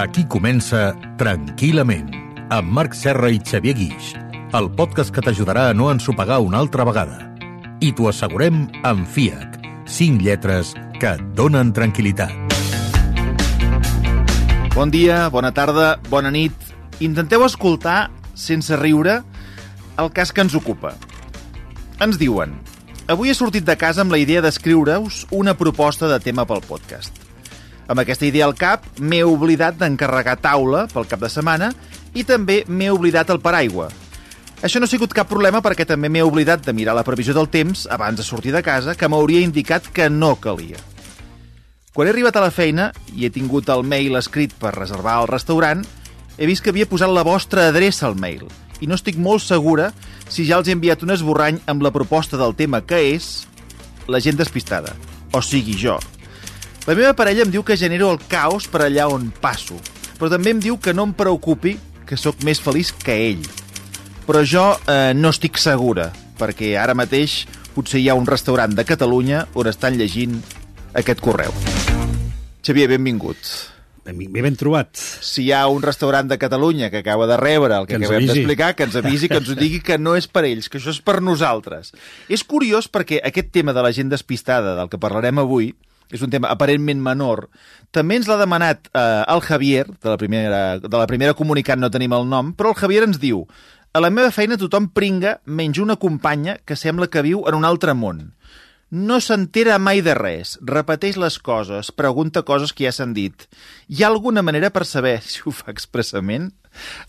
Aquí comença Tranquil·lament, amb Marc Serra i Xavier Guix, el podcast que t'ajudarà a no ensopegar una altra vegada. I t'ho assegurem amb FIAC, 5 lletres que et donen tranquil·litat. Bon dia, bona tarda, bona nit. Intenteu escoltar, sense riure, el cas que ens ocupa. Ens diuen Avui he sortit de casa amb la idea d'escriure-us una proposta de tema pel podcast. Amb aquesta idea al cap, m'he oblidat d'encarregar taula pel cap de setmana i també m'he oblidat el paraigua. Això no ha sigut cap problema perquè també m'he oblidat de mirar la previsió del temps abans de sortir de casa que m'hauria indicat que no calia. Quan he arribat a la feina i he tingut el mail escrit per reservar el restaurant, he vist que havia posat la vostra adreça al mail i no estic molt segura si ja els he enviat un esborrany amb la proposta del tema que és la gent despistada, o sigui jo. La meva parella em diu que genero el caos per allà on passo, però també em diu que no em preocupi, que sóc més feliç que ell. Però jo eh, no estic segura, perquè ara mateix potser hi ha un restaurant de Catalunya on estan llegint aquest correu. Xavier, benvingut. Ben, ben trobat. Si hi ha un restaurant de Catalunya que acaba de rebre el que, Que acabem d'explicar, que ens avisi, que ens ho digui que no és per ells, que això és per nosaltres. És curiós perquè aquest tema de la gent despistada, del que parlarem avui, és un tema aparentment menor, també ens l'ha demanat eh, el Javier, de la, primera, de la primera comunicat no tenim el nom, però el Javier ens diu a la meva feina tothom pringa menys una companya que sembla que viu en un altre món. No s'entera mai de res, repeteix les coses, pregunta coses que ja s'han dit. Hi ha alguna manera per saber si ho fa expressament?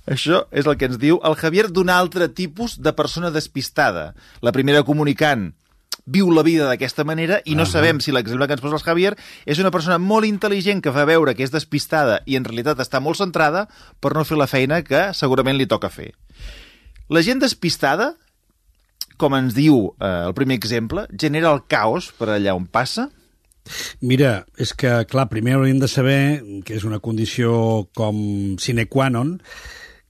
Això és el que ens diu el Javier d'un altre tipus de persona despistada. La primera comunicant viu la vida d'aquesta manera i no sabem si l'exemple que ens posa el Javier és una persona molt intel·ligent que fa veure que és despistada i en realitat està molt centrada per no fer la feina que segurament li toca fer. La gent despistada com ens diu eh, el primer exemple, genera el caos per allà on passa? Mira, és que, clar, primer hauríem de saber que és una condició com sine qua non,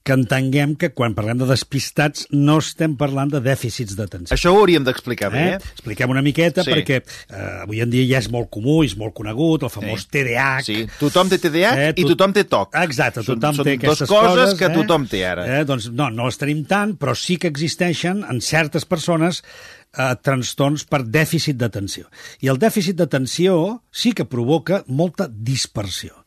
que entenguem que quan parlem de despistats no estem parlant de dèficits d'atenció. Això ho hauríem d'explicar bé, Eh? eh? Expliquem una miqueta, Sí. perquè eh, avui en dia ja és molt comú, és molt conegut, el famós Sí. TDAH. Sí, tothom té TDAH Eh, i tu- tothom té TOC. Exacte, Són- tothom són té dues aquestes coses que eh? tothom té ara. Eh, doncs no, no les tenim tant, però sí que existeixen en certes persones eh, trastorns per dèficit d'atenció. I el dèficit d'atenció sí que provoca molta dispersió.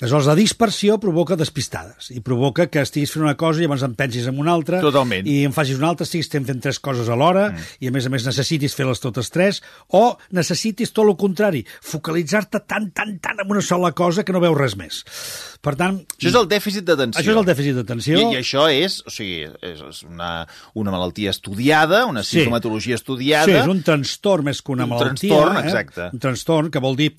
Aleshores, la dispersió provoca despistades i provoca que estiguis fent una cosa i llavors en pensis en una altra Totalment. i en facis una altra, estiguis fent tres coses alhora mm. i a més a més necessitis fer-les totes tres o necessitis tot el contrari, focalitzar-te tant, tant, tant en una sola cosa que no veus res més. Per tant... Això és el dèficit d'atenció. Això és el dèficit d'atenció. I, I això és, o sigui, és una, una malaltia estudiada, una Sí. sintomatologia estudiada. Sí, és un trastorn més que una Un malaltia. trastorn, eh? exacte. Un trastorn que vol dir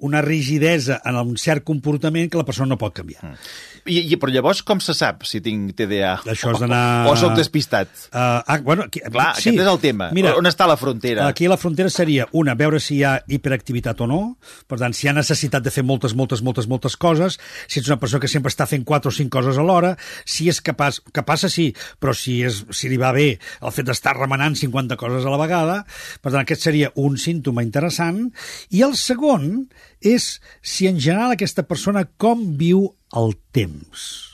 una rigidesa en un cert comportament que la persona no pot canviar. Mm. I, i, però llavors com se sap si tinc TDA? Això has d'anar- O, o sóc despistat? Uh, ah, bueno, aquí, Clar, aquest és el tema. On està la frontera? Aquí la frontera seria, una, veure si hi ha hiperactivitat o no, per tant, si hi ha necessitat de fer moltes, moltes, moltes, moltes coses, si ets una persona que sempre està fent quatre o cinc coses alhora, si és capaç, que passa sí, però si, és, si li va bé el fet d'estar remenant 50 coses a la vegada, per tant, aquest seria un símptoma interessant, i el segon és si en general aquesta persona com viu el temps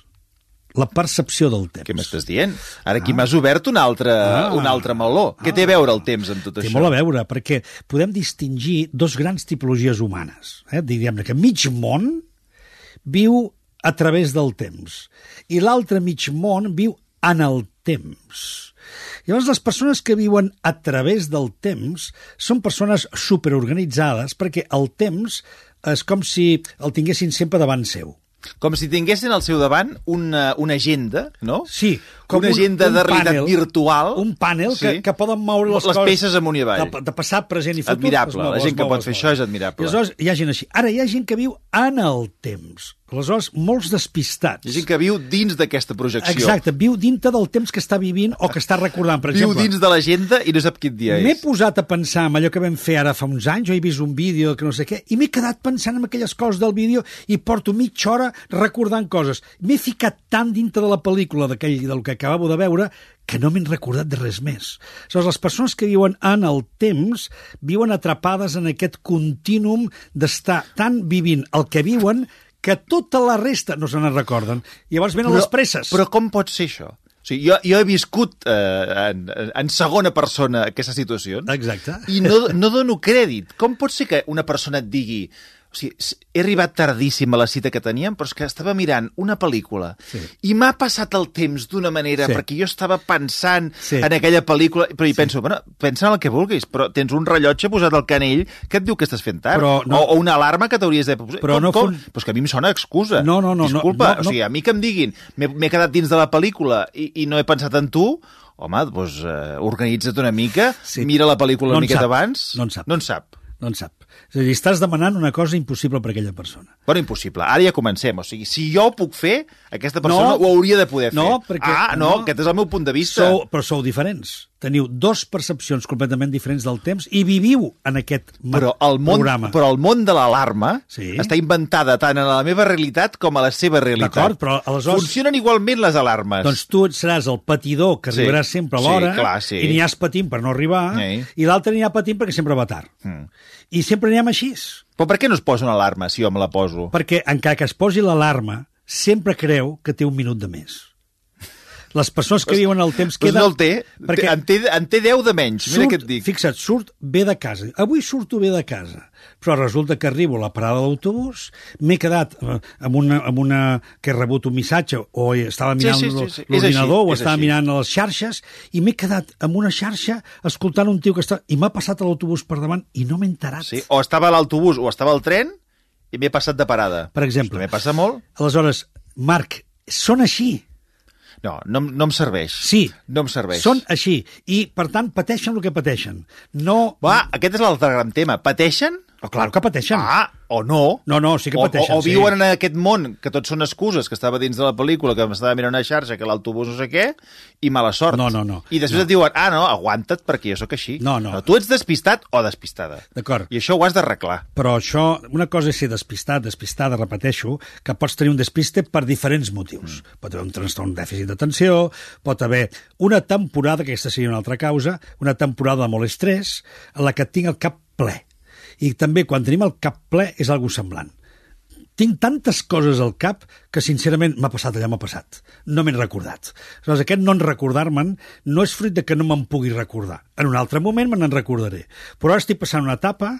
la percepció del temps. Què m'estàs dient? Ara aquí m'has obert un altre, Ah. un altre meló. Què té a veure el temps amb tot Té això? molt a veure, perquè podem distingir dos grans tipologies humanes. Eh? Diguem-ne que mig món viu a través del temps i l'altre mig món viu en el temps. Llavors, les persones que viuen a través del temps són persones superorganitzades perquè el temps és com si el tinguessin sempre davant seu. Com si tinguessin al seu davant una, una agenda, no? Sí, Com una agenda de realitat virtual. Un panel que, Sí. que poden moure les, Les coses... peces amunt i avall. De, de passat, present i futur. Admirable. mou, La gent que mou, pot es fer mou. això és admirable. I aleshores hi ha gent així. Ara hi ha gent que viu en el temps. Aleshores, molts despistats. Hi ha gent que viu dins d'aquesta projecció. Exacte, viu dintre del temps que està vivint o que està recordant. Per Viu exemple, dins de l'agenda i no sap quin dia M'he és. posat a pensar en allò que vam fer ara fa uns anys, jo he vist un vídeo que no sé què, i m'he quedat pensant en aquelles coses del vídeo i porto mitja hora recordant coses. M'he ficat tan dintre de la pel·lícula d'aquell del que acabavo de veure que no m'he recordat de res més. Aleshores, les persones que viuen en el temps viuen atrapades en aquest contínuum d'estar tan vivint el que viuen que tota la resta no se n'en recorden. Llavors venen les presses. Però com pot ser això? O sigui, jo, jo he viscut eh, en, en segona persona aquesta situació Exacte. i no, no dono crèdit. Com pot ser que una persona et digui o sigui, he arribat tardíssim a la cita que teníem, però és que estava mirant una pel·lícula Sí. i m'ha passat el temps d'una manera Sí. perquè jo estava pensant Sí. en aquella pel·lícula, però hi penso, bueno, pensa en el que vulguis, però tens un rellotge posat al canell que et diu que estàs fent tard, Però no- o, o una alarma que t'hauries de posar. Però com, no com? fun- Però és que a mi em sona excusa. No, no, no, no, Disculpa, no, no. o sigui, a mi que em diguin m'he quedat dins de la pel·lícula i, i no he pensat en tu, home, doncs eh, organitza't una mica, Sí. mira la pel·lícula No una miqueta sap. abans. No en sap. No en sap. No en sap. És a dir, estàs demanant una cosa impossible per a aquella persona. Bueno, impossible. Ara ja comencem. O sigui, si jo ho puc fer, aquesta persona No. ho hauria de poder fer. No, perquè- Ah, no, no. aquest és el meu punt de vista. Sou, però sou diferents. Teniu dos percepcions completament diferents del temps i viviu en aquest Però el món, programa. però el món de l'alarma Sí. està inventada tant en la meva realitat com a la seva realitat. D'acord, però aleshores- Funcionen igualment les alarmes. Doncs tu seràs el patidor que Sí. arribaràs sempre a Sí, l'hora clar, sí. i n'hi has patint per no arribar Sí. i l'altre n'hi ha patint perquè sempre va tard. Mm. I sempre anem així. Però per què no es posa una alarma si jo me la poso? Perquè encara que es posi l'alarma, sempre creu que té un minut de més. Les persones que viuen el temps Doncs queden... no el té. Perquè En té, en té 10 de menys. Mira què et dic. Fixa't, surt bé de casa. Avui surto bé de casa, però resulta que arribo a la parada de l'autobús, m'he quedat eh, amb, una, amb una... que he rebut un missatge, o estava Sí, mirant sí, sí, sí. És l'ordinador, o estava així. mirant les xarxes, i m'he quedat amb una xarxa escoltant un tio que està... I m'ha passat l'autobús per davant i no m'he enterat. Sí, o estava a l'autobús o estava al tren i m'he passat de parada. Per exemple. També passa molt. Aleshores, Marc, són així. No, no, no em serveix. Sí. No em serveix. Són així. I, per tant, pateixen el que pateixen. No... Va, aquest és l'altre gran tema. Pateixen? Oh, clar que pateixen. Ah, o no. No, no, sí que O- pateixen, O, o sí. viuen en aquest món, que tots són excuses, que estava dins de la pel·lícula, que m'estava mirant una xarxa, que l'autobús no sé què, i mala sort. No, no, no. I després No. et diuen, ah, no, aguanta't perquè jo sóc així. No, no. tu ets despistat o despistada. D'acord. I això ho has d'arreglar. Però això, una cosa és ser despistat, despistada, repeteixo, que pots tenir un despiste per diferents motius. Mm. Pot haver un trastorn dèficit d'atenció, pot haver una temporada, que aquesta seria una altra causa, una temporada de molt estrès, en la que tinc el cap ple. I també, quan tenim el cap ple, és algo semblant. Tinc tantes coses al cap que, sincerament, m'ha passat allà, m'ha passat. No m'he recordat. Aleshores, aquest no en recordar-me'n no és fruit de que no me'n pugui recordar. En un altre moment me n'en recordaré. Però ara estic passant una etapa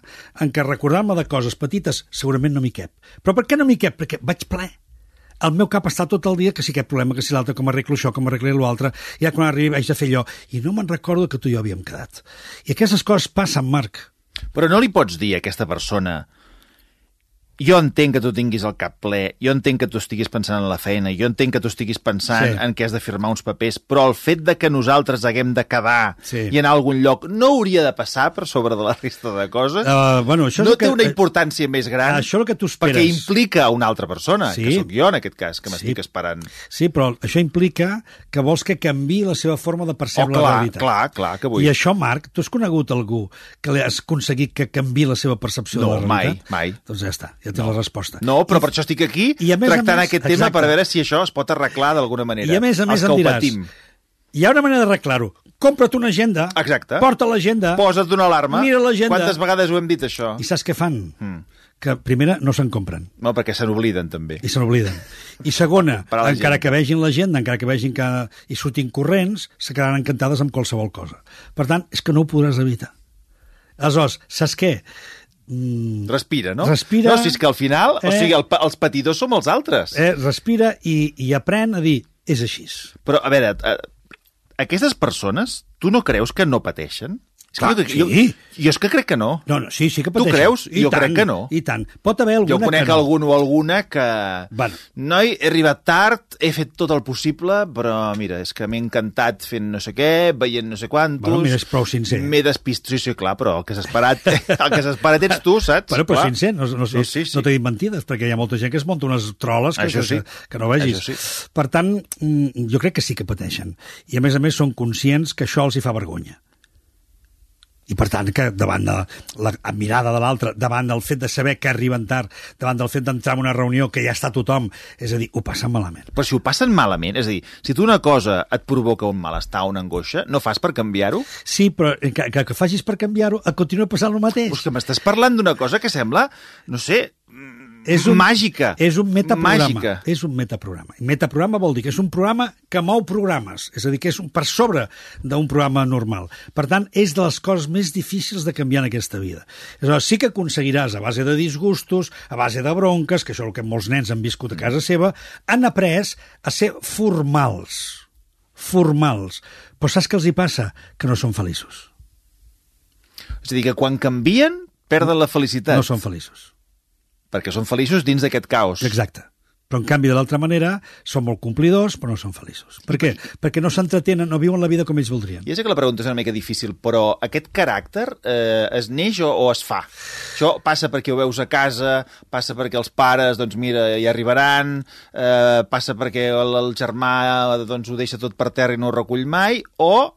en què recordar-me de coses petites segurament no m'hi cap. Però per què no m'hi cap? Perquè vaig ple. El meu cap està tot el dia que si aquest problema, que si l'altre, com arreglo això, com arreglo l'altre, ja quan arribi vaig a fer allò. I no me'n recordo que tu i jo havíem quedat. I aquestes coses passen, Marc. Però no li pots dir a aquesta persona jo entenc que tu tinguis el cap ple, jo entenc que tu estiguis pensant en la feina, jo entenc que tu estiguis pensant Sí. sí. en què has de firmar uns papers, però el fet de que nosaltres haguem de quedar Sí. i anar a algun lloc no hauria de passar per sobre de la resta de coses? Uh, bueno, això no el que, té una importància més gran Això és el que tu esperes. perquè implica una altra persona, Sí. que sóc jo en aquest cas, que Sí. m'estic esperant. Sí, però això implica que vols que canvi la seva forma de percebre Oh, clar, la realitat. clar, clar que vull. I això, Marc, tu has conegut algú que li has aconseguit que canvi la seva percepció No, de la mai, realitat? mai. Doncs ja està, ja tens la resposta. No, però I, per això estic aquí i a més a tractant més- aquest tema exacte. per veure si això es pot arreglar d'alguna manera. I a més a més que em diràs, patim. hi ha una manera d'arreglar-ho. Compra't una agenda, Exacte. porta l'agenda, Posa't una alarma. mira l'agenda. Quantes vegades ho hem dit, això? i saps què fan? Mm. Que, primera, no se'n compren. No, perquè se n'obliden, també. i se n'obliden. I segona, a la encara gent. que vegin l'agenda, encara que vegin que hi surtin corrents, se quedaran encantades amb qualsevol cosa. Per tant, és que no ho podràs evitar. Aleshores, saps què? Mm, Respira, no? Respira. No, si és que al final, eh? o sigui, el, els patidors som els altres. eh, respira i, i aprèn a dir, és així. Però, a veure, eh, aquestes persones, tu no creus que no pateixen? És Clar, que jo, sí. jo, jo és que crec que no. No, no, sí, sí que Tu pateixen. creus? I Jo tant, crec que no. I tant. Pot haver alguna Jo conec que no. algun o alguna que... Bueno. Noi, he arribat tard, he fet tot el possible, però mira, és que m'he encantat fent no sé què, veient no sé quantos... Bueno, mira, és prou sincer. M'he despistat, sí, sí, clar, però el que s'ha esperat, el que s'ha esperat ets tu, saps? Bueno, però Clar. sincer, no, no, Sí, no, sí, sí. no t'he dit mentides, perquè hi ha molta gent que es munta unes troles que, Això sí. que, que no vegis. Això sí. Per tant, mm, jo crec que sí que pateixen. I a més a més són conscients que això els hi fa vergonya. I per tant, que davant de la mirada de l'altre, davant del fet de saber que arriben tard, davant del fet d'entrar en una reunió que ja està tothom, és a dir, ho passen malament. Però si ho passen malament, és a dir, si tu una cosa et provoca un malestar, una angoixa, no fas per canviar-ho? Sí, però que, que, que facis per canviar-ho, et continua passant el mateix. Pues que m'estàs parlant d'una cosa que sembla, no sé, és un, Màgica. És un metaprograma. Màgica. És un metaprograma. I metaprograma vol dir que és un programa que mou programes, és a dir, que és un, per sobre d'un programa normal. Per tant, és de les coses més difícils de canviar en aquesta vida. Aleshores, sí que aconseguiràs, a base de disgustos, a base de bronques, que això és el que molts nens han viscut a casa seva, han après a ser formals. Formals. Però saps què els hi passa? Que no són feliços. És a dir, que quan canvien, perden la felicitat. No són feliços. Perquè són feliços dins d'aquest caos. Exacte. Però, en canvi, de l'altra manera, són molt complidors, però no són feliços. Per què? Perquè no s'entretenen, no viuen la vida com ells voldrien. Ja sé que la pregunta és una mica difícil, però aquest caràcter eh, es neix o, o es fa? Això passa perquè ho veus a casa, passa perquè els pares, doncs mira, hi arribaran, eh, passa perquè el, el germà doncs, ho deixa tot per terra i no ho recull mai, o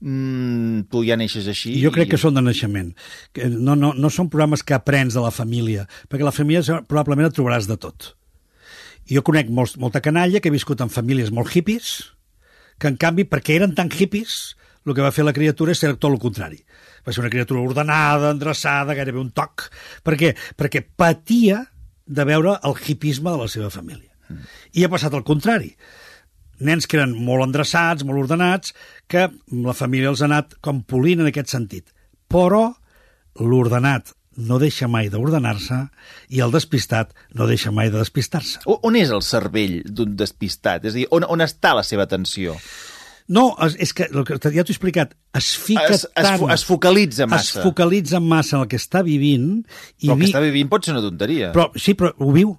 mm, tu ja neixes així... Jo crec que són de naixement. Que No, no, no són programes que aprens de la família, perquè la família probablement et trobaràs de tot. Jo conec molts, molta canalla que ha viscut en famílies molt hippies, que en canvi, perquè eren tan hippies, el que va fer la criatura és ser tot el contrari. Va ser una criatura ordenada, endreçada, gairebé un toc. Per què? Perquè patia de veure el hipisme de la seva família. I ha passat al contrari. Nens que eren molt endreçats, molt ordenats, que la família els ha anat com polint en aquest sentit. Però l'ordenat no deixa mai d'ordenar-se i el despistat no deixa mai de despistar-se. On és el cervell d'un despistat? És a dir, on, on està la seva atenció? No, és, és que el que ja t'ho he explicat, es fica Es, es, tant... es focalitza es massa. focalitza massa en el que està vivint i Però el vi... que està vivint pot ser una tonteria. Però, sí, però ho viu.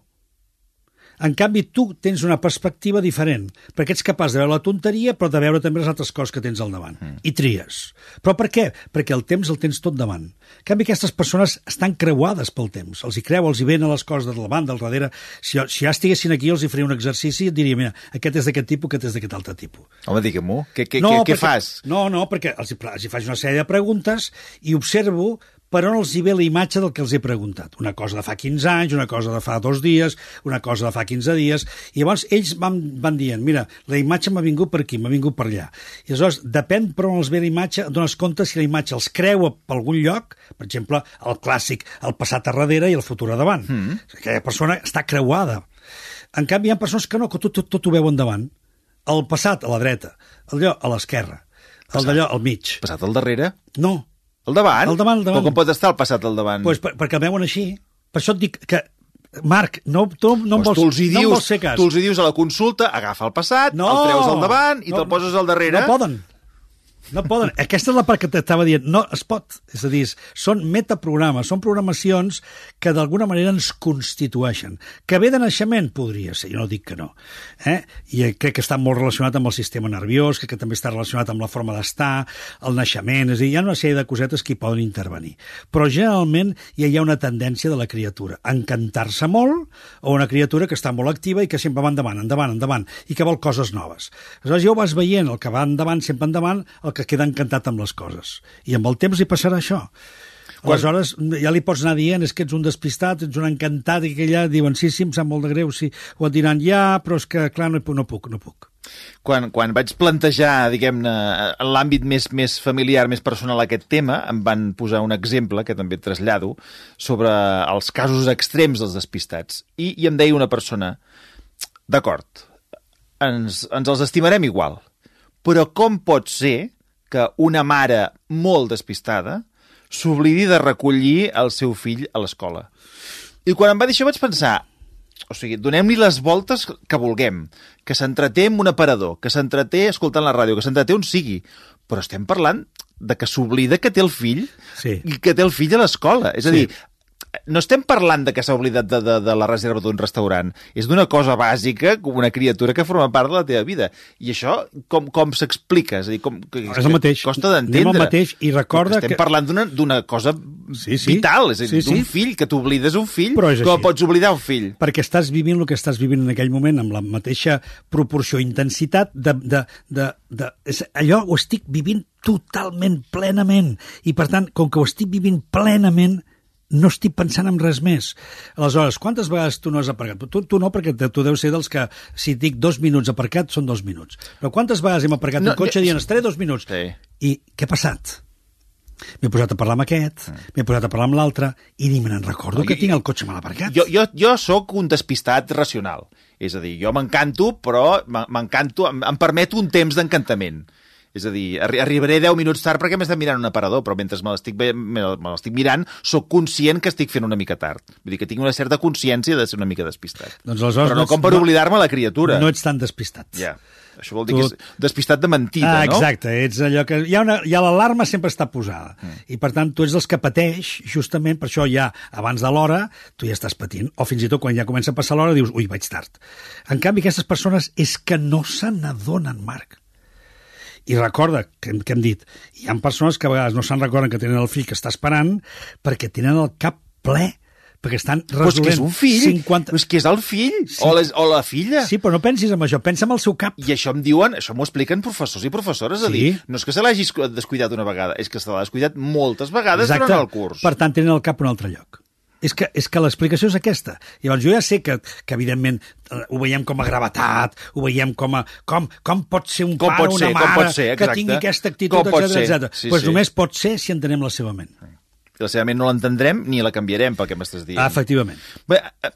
En canvi, tu tens una perspectiva diferent, perquè ets capaç de veure la tonteria, però de veure també les altres coses que tens al davant. Mm. I tries. Però per què? Perquè el temps el tens tot davant. En canvi, aquestes persones estan creuades pel temps. Els hi creu, els hi venen les coses del davant, del darrere. Si, si ja estiguessin aquí, els hi faria un exercici i et diria, mira, aquest és d'aquest tipus, aquest és d'aquest altre tipus. Home, digue-m'ho. Què, què, què, què perquè, fas? No, no, perquè els, hi- els hi faig una sèrie de preguntes i observo per on els hi ve la imatge del que els he preguntat. Una cosa de fa 15 anys, una cosa de fa dos dies, una cosa de fa 15 dies, i llavors ells van, van dient, mira, la imatge m'ha vingut per aquí, m'ha vingut per allà. I aleshores, depèn per on els ve la imatge, et dones compte si la imatge els creua per algun lloc, per exemple, el clàssic, el passat a darrere i el futur a davant. Mm. Aquella persona està creuada. En canvi, hi ha persones que no, que tot, tot, tot ho veuen davant. El passat a la dreta, allò a l'esquerra, el d'allò al mig. Passat al darrere? No, Al davant? Al davant, al davant. Però com pot estar el passat al davant? pues, per, perquè el veuen així. Per això et dic que, Marc, no, tu no em Pues vols, tu els hi no em dius, vols fer cas. tu els hi dius a la consulta, agafa el passat, No! el treus al davant i No, te'l poses al darrere. No poden. No poden. Aquesta és la part que t'estava dient. No es pot. És a dir, són metaprogrames, són programacions que d'alguna manera ens constitueixen. Que ve de naixement? Podria ser, jo no dic que no. Eh? I crec que està molt relacionat amb el sistema nerviós, crec que també està relacionat amb la forma d'estar, el naixement, és a dir, hi ha una sèrie de cosetes que hi poden intervenir. Però generalment ja hi ha una tendència de la criatura a encantar-se molt o una criatura que està molt activa i que sempre va endavant, endavant, endavant, i que vol coses noves. Aleshores ja ho vas veient, el que va endavant, sempre endavant, el que queda encantat amb les coses. I amb el temps li passarà això. Aleshores, ja li pots anar dient, és que ets un despistat, ets un encantat, i que ella diuen, sí, sí, em sap molt de greu, sí. O et diran, ja, però és que, clar, no, hi no puc, no puc. Quan, quan vaig plantejar, diguem-ne, l'àmbit més, més familiar, més personal aquest tema, em van posar un exemple, que també trasllado, sobre els casos extrems dels despistats. I, i em deia una persona, d'acord, ens, ens els estimarem igual, però com pot ser que una mare molt despistada s'oblidi de recollir el seu fill a l'escola? I quan em va dir això vaig pensar, o sigui, donem-li les voltes que vulguem, que s'entreté en un aparador, que s'entreté escoltant la ràdio, que s'entreté on sigui, però estem parlant de que s'oblida que té el fill Sí. i que té el fill a l'escola. És a Sí. dir, no estem parlant de que s'ha oblidat de, de, de la reserva d'un restaurant. És d'una cosa bàsica, com una criatura que forma part de la teva vida. I això, com, com s'explica? És a dir, com, que, És el mateix. Costa d'entendre. al mateix i recorda estem que- parlant d'una cosa Sí, sí. vital, és a dir, Sí, sí. d'un fill, que t'oblides un fill, Però és com pots oblidar un fill? perquè estàs vivint el que estàs vivint en aquell moment amb la mateixa proporció intensitat de, de, de, de, és, allò ho estic vivint totalment, plenament i per tant, com que ho estic vivint plenament no estic pensant en res més. Aleshores, quantes vegades tu no has aparcat? Tu, tu no, perquè tu deus ser dels que si dic dos minuts aparcat, són dos minuts. Però quantes vegades hem aparcat No, un cotxe no, dient estaré dos minuts? Sí. I què ha passat? m'he posat a parlar amb aquest, m'he posat a parlar amb l'altre, i ni me n'en recordo que I- tinc el cotxe mal aparcat. Jo, jo, jo sóc un despistat racional. És a dir, jo m'encanto, però m'encanto, em, em permeto un temps d'encantament. És a dir, arri arribaré 10 minuts tard perquè m'estic mirant un aparador, però mentre me l'estic me l'estic mirant, sóc conscient que estic fent una mica tard. Vull dir que tinc una certa consciència de ser una mica despistat. Doncs però no no com per no- oblidar-me la criatura. No ets tan despistat. Ja. Això vol dir Tu- que és despistat de mentida, ah, no? exacte, ets allò que... Hi ha, una, hi ha l'alarma sempre està posada. Mm. I, per tant, tu ets dels que pateix, justament per això ja, abans de l'hora, tu ja estàs patint. O fins i tot quan ja comença a passar l'hora dius, ui, vaig tard. En canvi, aquestes persones és que no se n'adonen, Marc. I recorda, que, hem- que hem dit, hi ha persones que a vegades no se'n recorden que tenen el fill que està esperant perquè tenen el cap ple, perquè estan Però és resolent que és un fill, 50... però és que és el fill, Sí. o, les, o la filla. Sí, però no pensis en això, pensa en el seu cap. I això em diuen, això m'ho expliquen professors i professores, és a Sí. dir, no és que se l'hagi descuidat una vegada, és que se l'ha descuidat moltes vegades durant el curs. Per tant, tenen el cap a un altre lloc. És que, és que l'explicació és aquesta. Llavors, jo ja sé que, que evidentment, eh, ho veiem com a gravetat, ho veiem com a... Com, com pot ser un Com pare pot o ser, una com mare ser, que tingui aquesta actitud, etc ser, etc. sí, pues sí. només pot ser si entenem la seva ment. I la seva ment no l'entendrem ni la canviarem, pel que m'estàs dient. Ah, efectivament. Bé, eh,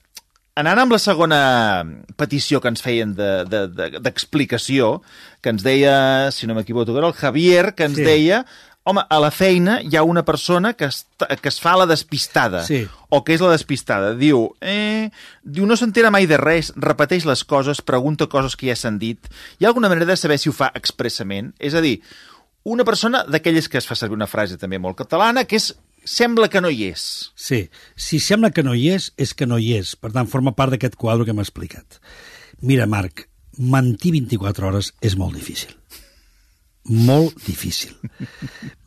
anant amb la segona petició que ens feien de- de- de- d'explicació, de, de, que ens deia, si no m'equivoco, era el Javier, que ens Sí. deia home, a la feina hi ha una persona que, està, que es fa la despistada. Sí. O que és la despistada. Diu, eh, diu no s'entera mai de res, repeteix les coses, pregunta coses que ja s'han dit. Hi ha alguna manera de saber si ho fa expressament? És a dir, una persona d'aquelles que es fa servir una frase també molt catalana, que és sembla que no hi és. Sí, si sembla que no hi és, és que no hi és. Per tant, forma part d'aquest quadre que m'ha explicat. Mira, Marc, mentir 24 hores és molt difícil. Molt difícil.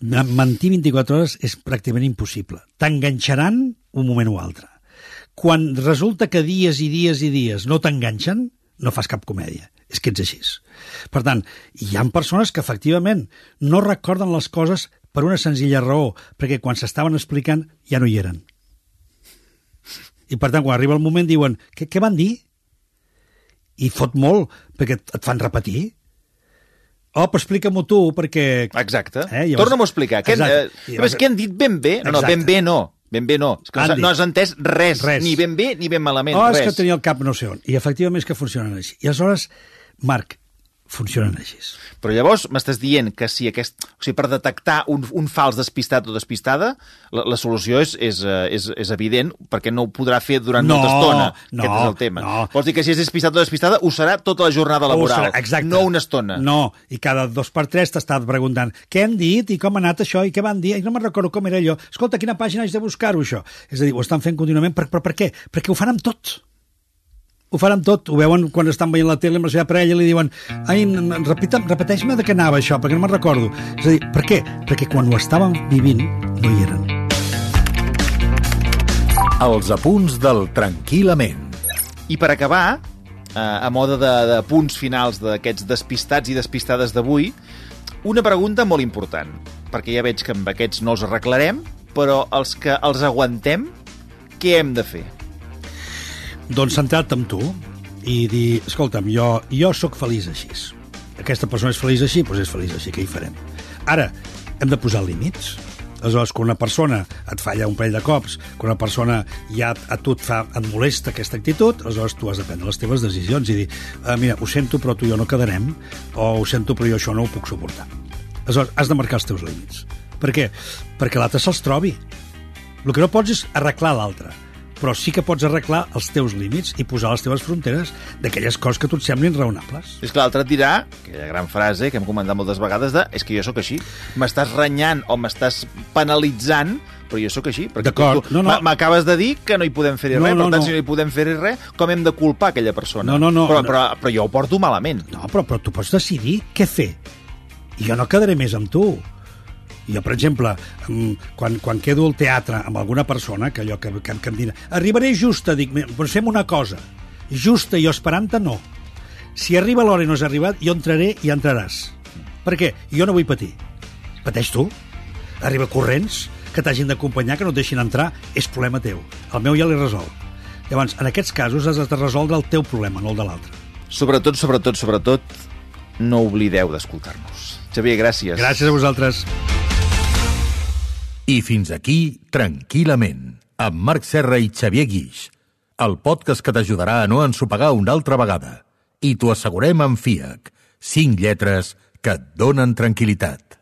Mentir 24 hores és pràcticament impossible. T'enganxaran un moment o altre. Quan resulta que dies i dies i dies no t'enganxen, no fas cap comèdia. És que ets així. Per tant, hi ha persones que efectivament no recorden les coses per una senzilla raó, perquè quan s'estaven explicant ja no hi eren. I per tant, quan arriba el moment diuen què, què van dir? I fot molt, perquè et fan repetir. Oh, però explica-m'ho tu, perquè... Exacte. Eh, llavors- Torna'm a explicar. Què, eh, llavors, què han dit ben bé? No, no, Exacte. ben bé no. Ben bé no. És que no, no has entès res, Res. Ni ben bé ni ben malament. Oh, és res. que tenia el cap no sé on. I efectivament és que funcionen així. I aleshores, Marc, funcionen així. Però llavors m'estàs dient que si aquest... O sigui, per detectar un, un fals despistat o despistada, la, la solució és, és, eh, és, és evident, perquè no ho podrà fer durant No, molta estona. no, Aquest és el tema. no. Vols dir que si és despistat o despistada, ho serà tota la jornada laboral, serà- Exacte. no una estona. No, i cada dos per tres t'està preguntant què han dit i com ha anat això i què van dir i no me'n recordo com era allò. Escolta, quina pàgina haig de buscar-ho, això? És a dir, ho estan fent contínuament, però, però per què? Perquè ho fan amb tot. Ho fan amb tot. Ho veuen quan estan veient la tele amb la seva parella i li diuen ai, repita, repeteix-me de què anava això, perquè no me'n recordo. És a dir, per què? Perquè quan ho estaven vivint no hi eren. Els apunts del Tranquil·lament. I per acabar, eh, a moda de, de punts finals d'aquests despistats i despistades d'avui, una pregunta molt important, perquè ja veig que amb aquests no els arreglarem, però els que els aguantem, què hem de fer? Doncs centrar-te en tu i dir, escolta'm, jo, jo sóc feliç així. Aquesta persona és feliç així, doncs és feliç així, què hi farem? Ara, hem de posar límits. Aleshores, quan una persona et falla un parell de cops, quan una persona ja a tu et, fa, et molesta aquesta actitud, aleshores tu has de prendre les teves decisions i dir, ah, mira, ho sento, però tu i jo no quedarem, o ho sento, però jo això no ho puc suportar. Aleshores, has de marcar els teus límits. Per què? Perquè l'altre se'ls trobi. El que no pots és arreglar l'altre, però sí que pots arreglar els teus límits i posar les teves fronteres d'aquelles coses que a tu et semblin raonables. És que l'altre et dirà, aquella gran frase que hem comentat moltes vegades, de, és que jo sóc així. M'estàs renyant o m'estàs penalitzant, però jo sóc així. Perquè D'acord. tu- No, no. m'a- M'acabes de dir que no hi podem fer-hi No, res, no, per tant, no. si no hi podem fer-hi res, com hem de culpar aquella persona? No, no, no. Però, No. però, però jo ho porto malament. No, però, però tu pots decidir què fer. Jo no quedaré més amb tu. Jo, per exemple, mm, quan, quan quedo al teatre amb alguna persona, que allò que, que, que em diuen arribaré justa, dic, "Mira, doncs fem una cosa, justa i esperant-te, no. Si arriba l'hora i no has arribat, jo entraré i entraràs. Per què? Jo no vull patir. Pateix tu. Arriba corrents, que t'hagin d'acompanyar, que no et deixin entrar, és problema teu. El meu ja l'he resolt. Llavors, en aquests casos has de resoldre el teu problema, no el de l'altre. Sobretot, sobretot, sobretot, no oblideu d'escoltar-nos. Xavier, gràcies. Gràcies a vosaltres. I fins aquí, tranquil·lament, amb Marc Serra i Xavier Guix, el podcast que t'ajudarà a no ensopegar una altra vegada. I t'ho assegurem amb FIAC, cinc lletres que et donen tranquil·litat.